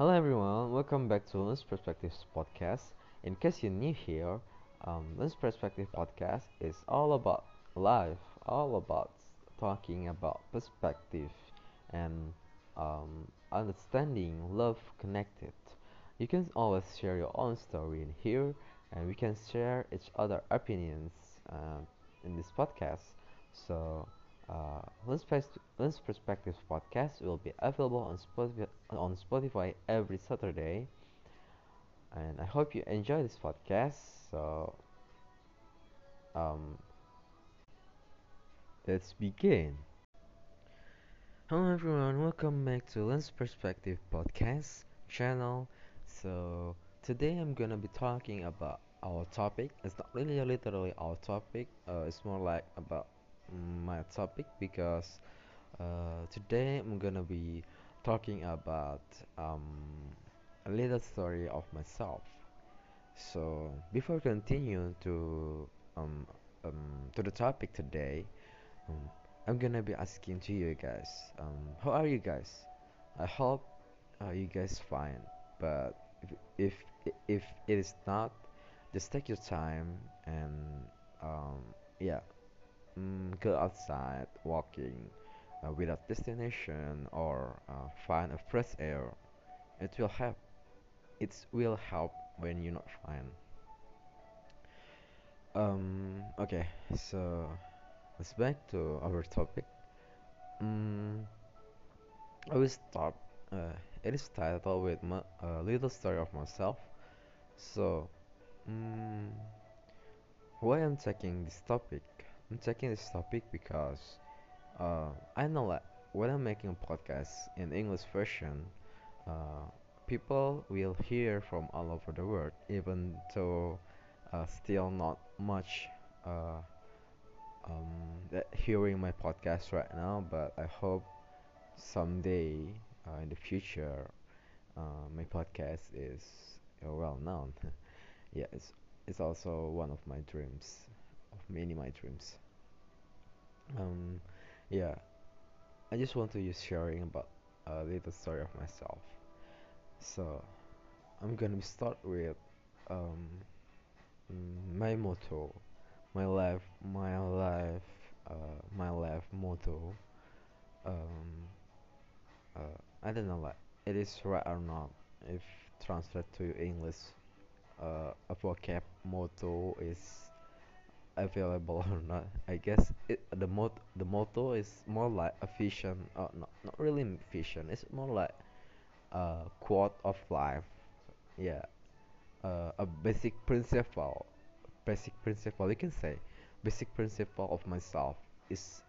Hello everyone, welcome back to Lens Perspectives podcast. In case you're new here, um, Lens Perspective podcast is all about life, all about talking about perspective and um, understanding, love connected. You can always share your own story in here, and we can share each other opinions uh, in this podcast. So uh, Lens, Pers- Lens Perspectives podcast will be available on Spotify, on Spotify every Saturday, and I hope you enjoy this podcast. So, um, let's begin. Hello everyone, welcome back to Lens Perspective podcast channel. So, today I'm gonna be talking about our topic. It's not really literally our topic. Uh, it's more like about my topic because Uh, today I'm gonna be talking about um, a little story of myself. So before continue to um, um, to the topic today, um, I'm gonna be asking to you guys, um, how are you guys? I hope uh, you guys fine. But if if if it is not, just take your time and um, yeah, mm, go outside walking uh, without destination or uh, find a fresh air. It will help. It will help when you're not fine. Um. Okay. So let's back to our topic. Mm, I will start. Uh, it is titled with my, a little story of myself. So, mm, why I'm taking this topic? I'm taking this topic because Uh, I know that when I'm making a podcast in English version, uh, people will hear from all over the world, even though uh, still not much uh, um, hearing my podcast right now. But I hope someday uh, in the future, uh, my podcast is well known. yeah, it's it's also one of my dreams, many my dreams. Um, yeah, I just want to use sharing about a little story of myself. So I'm gonna start with um, my motto, my life, my life, uh, my life motto. Um, uh, I don't know like it is right or not. If translate to English, uh, a vocab motto is available or not. I guess it the mot the motto is more like a vision. Uh, not not really vision. It's more like a quote of life. Yeah, uh, a basic principle. Basic principle. You can say basic principle of myself is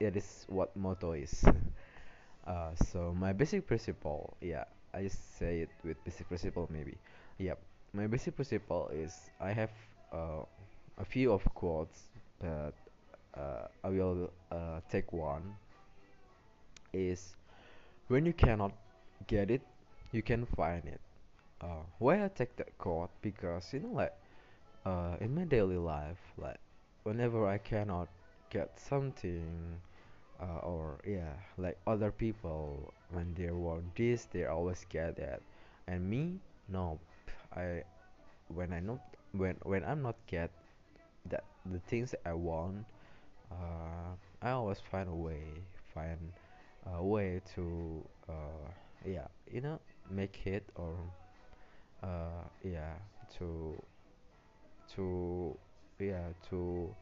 it is what motto is. uh, so my basic principle. Yeah, I just say it with basic principle maybe. Yep. My basic principle is I have uh, a few of quotes, but uh, I will uh, take one. Is when you cannot get it, you can find it. Uh, why I take that quote? Because you know, like uh, in my daily life, like whenever I cannot get something, uh, or yeah, like other people when they want this, they always get that, and me, no, I when I not when when I'm not get that the things that I want, uh, I always find a way, find a way to, uh, yeah, you know, make it or, uh, yeah, to, to, yeah, to,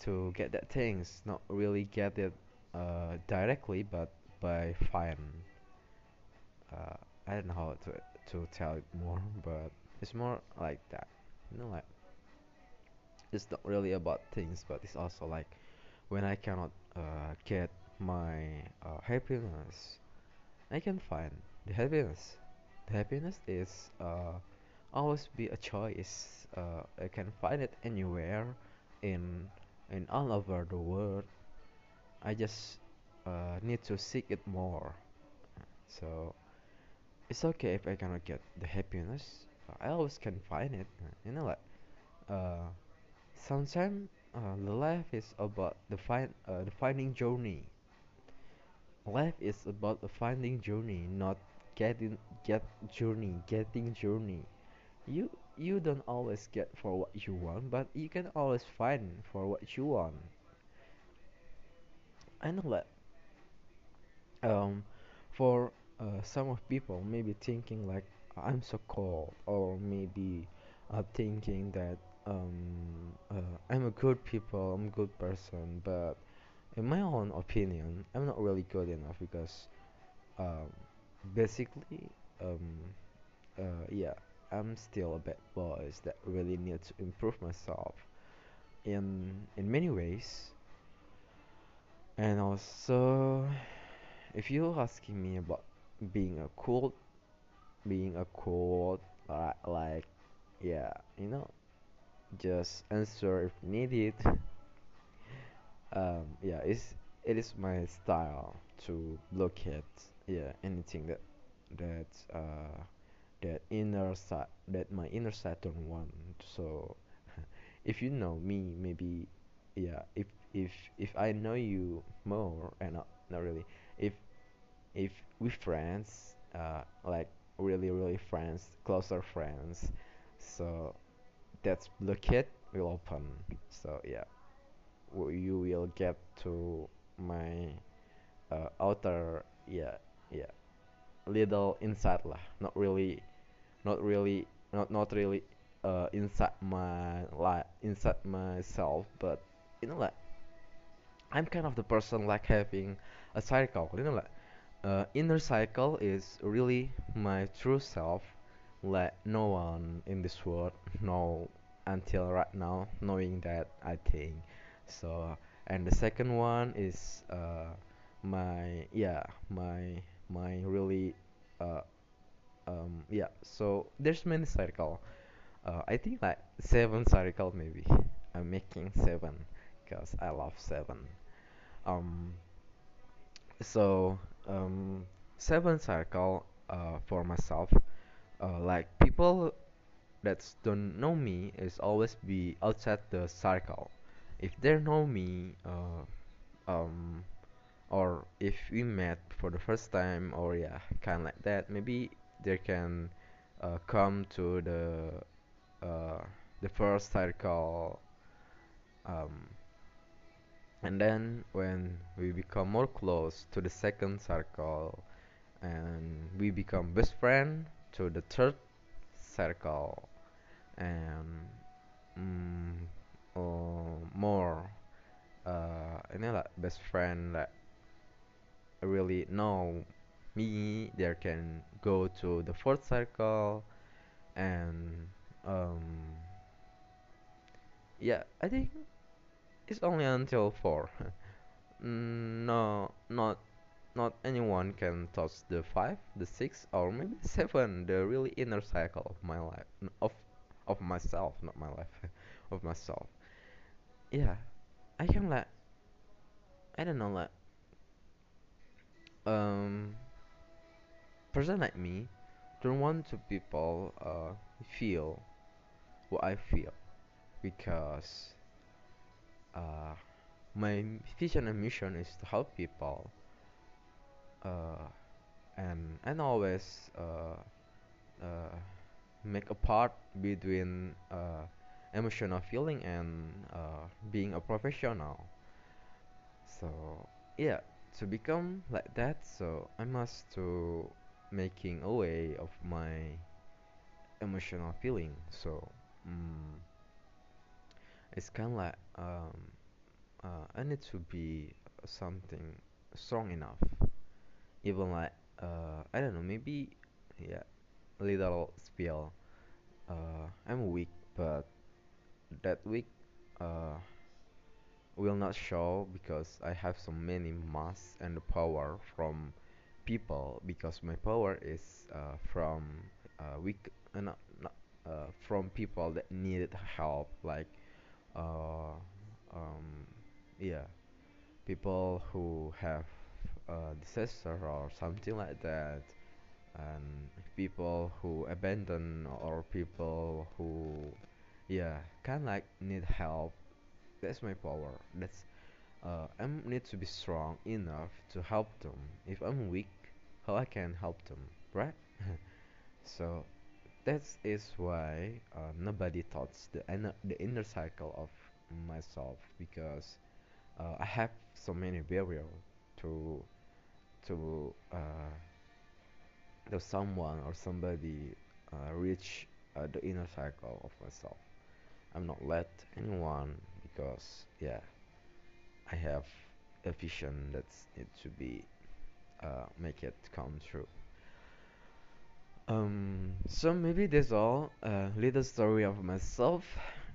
to get that things, not really get it, uh, directly, but by find, uh, I don't know how to to tell it more, but it's more like that, you know, like it's not really about things, but it's also like when I cannot uh, get my uh, happiness, I can find the happiness. The happiness is uh, always be a choice. Uh, I can find it anywhere in in all over the world. I just uh, need to seek it more. So it's okay if I cannot get the happiness. I always can find it. You know, like uh, sometimes uh, the life is about the find uh, the finding journey. Life is about a finding journey, not getting get journey getting journey. You you don't always get for what you want but you can always find for what you want. I know that um for uh, some of people maybe thinking like i'm so cold or maybe uh, thinking that um uh, i'm a good people i'm a good person but in my own opinion i'm not really good enough because um basically um uh, yeah, I'm still a bad boy that really need to improve myself in in many ways. And also, if you're asking me about being a cool, being a cool, uh, like yeah, you know, just answer if needed. Um, yeah, it's it is my style to look at yeah anything that that uh that inner side that my inner Saturn want. So if you know me, maybe yeah. If if if I know you more, and not not really. If if we friends, uh, like really really friends, closer friends. So that's the kit will open. So yeah, you will get to my uh, outer yeah yeah little inside lah. Not really not really not not really uh inside my like inside myself but you know like i'm kind of the person like having a cycle you know like uh, inner cycle is really my true self like no one in this world know until right now knowing that i think. So and the second one is uh my yeah my my really uh um yeah so there's many circle. Uh, i think like seven circle maybe. I'm making seven because i love seven. Um so um seven circle uh for myself uh like people that don't know me is always be outside the circle. If they know me uh um or if we met for the first time or yeah kind like that maybe they can uh, come to the uh, the first circle um, and then when we become more close to the second circle and we become best friend to the third circle and mm, or more uh, ini lah best friend like really know me they can go to the fourth circle and um yeah i think it's only until four. Mm, no not not anyone can touch the five the six or maybe seven the really inner cycle of my life of of myself not my life of myself. Yeah i can like i don't know like um person like me don't want to people uh feel what I feel because uh my vision and mission is to help people uh and and always uh uh make a part between uh emotional feeling and being a professional so yeah to become like that so I must to making a way of my emotional feeling. So mm, it's kind of like um, uh, I need to be something strong enough. Even like uh, I don't know, maybe yeah, little spill. Uh, I'm weak, but that weak uh, will not show because I have so many mass and power from people because my power is uh, from uh, weak uh, not, not, uh, from people that needed help like uh, um, yeah people who have uh, disaster or something like that. And people who abandon or people who yeah kind of like need help. That's my power. That's uh, I need to be strong enough to help them. If I'm weak how I can help them right? so that is why uh, nobody thoughts the inner the inner cycle of myself because uh, I have so many barriers to to uh, to someone or somebody uh, reach uh, the inner cycle of myself. I'm not let anyone because yeah I have a vision that's it should be uh, make it come true. Um, so maybe that's all. A little story of myself.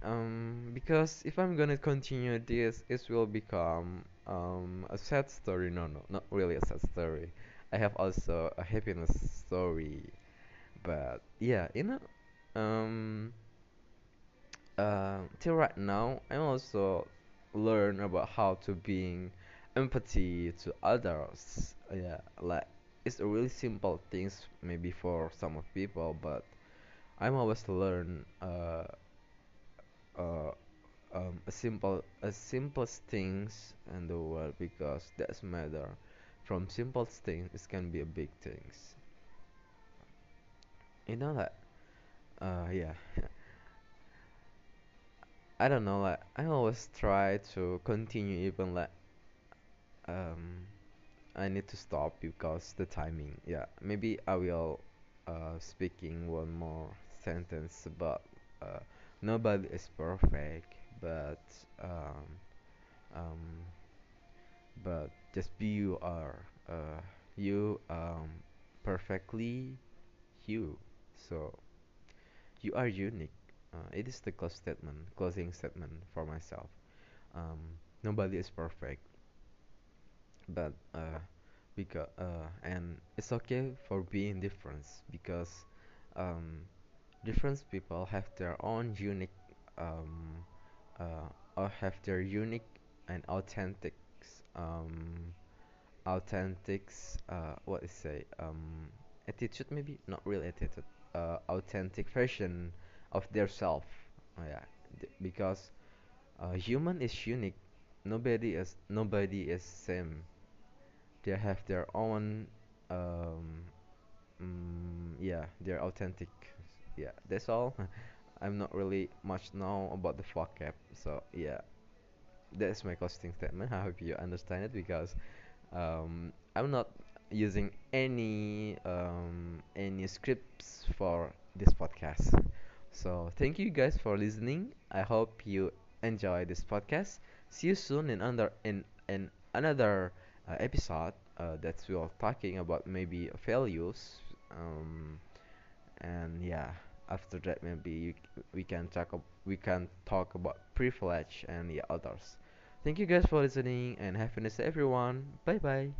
Um, because if I'm gonna continue this, it will become um a sad story. No, no, not really a sad story. I have also a happiness story. But yeah, you know, um, uh, till right now, I'm also learn about how to being empathy to others. Yeah, like it's a really simple things maybe for some of people, but I'm always learn uh, uh, um, a simple a simplest things in the world because that's matter. From simple things, it can be a big things. You know that? Uh, yeah. I don't know. Like I always try to continue even like um I need to stop because the timing. Yeah, maybe I will uh speaking one more sentence about uh nobody is perfect, but um um but just be you are. Uh you um perfectly you. So you are unique. Uh, it is the close statement, closing statement for myself. Um, nobody is perfect, but uh, because uh, and it's okay for being different because um, different people have their own unique um, uh, or have their unique and authentic um, authentic uh, what is say um, attitude maybe? Not real attitude uh, authentic version of their self. Uh, yeah. Because uh, human is unique. Nobody is nobody is same. They have their own um mm, yeah they're authentic yeah that's all i'm not really much know about the vocab so yeah. That's my closing statement. I hope you understand it because um i'm not using any um any scripts for this podcast. So thank you guys for listening. I hope you enjoy this podcast. See you soon in under in in another uh, episode uh, that we are talking about maybe values um, and yeah after that maybe you, we can talk we can talk about privilege and the others. Thank you guys for listening and nice day everyone. Bye bye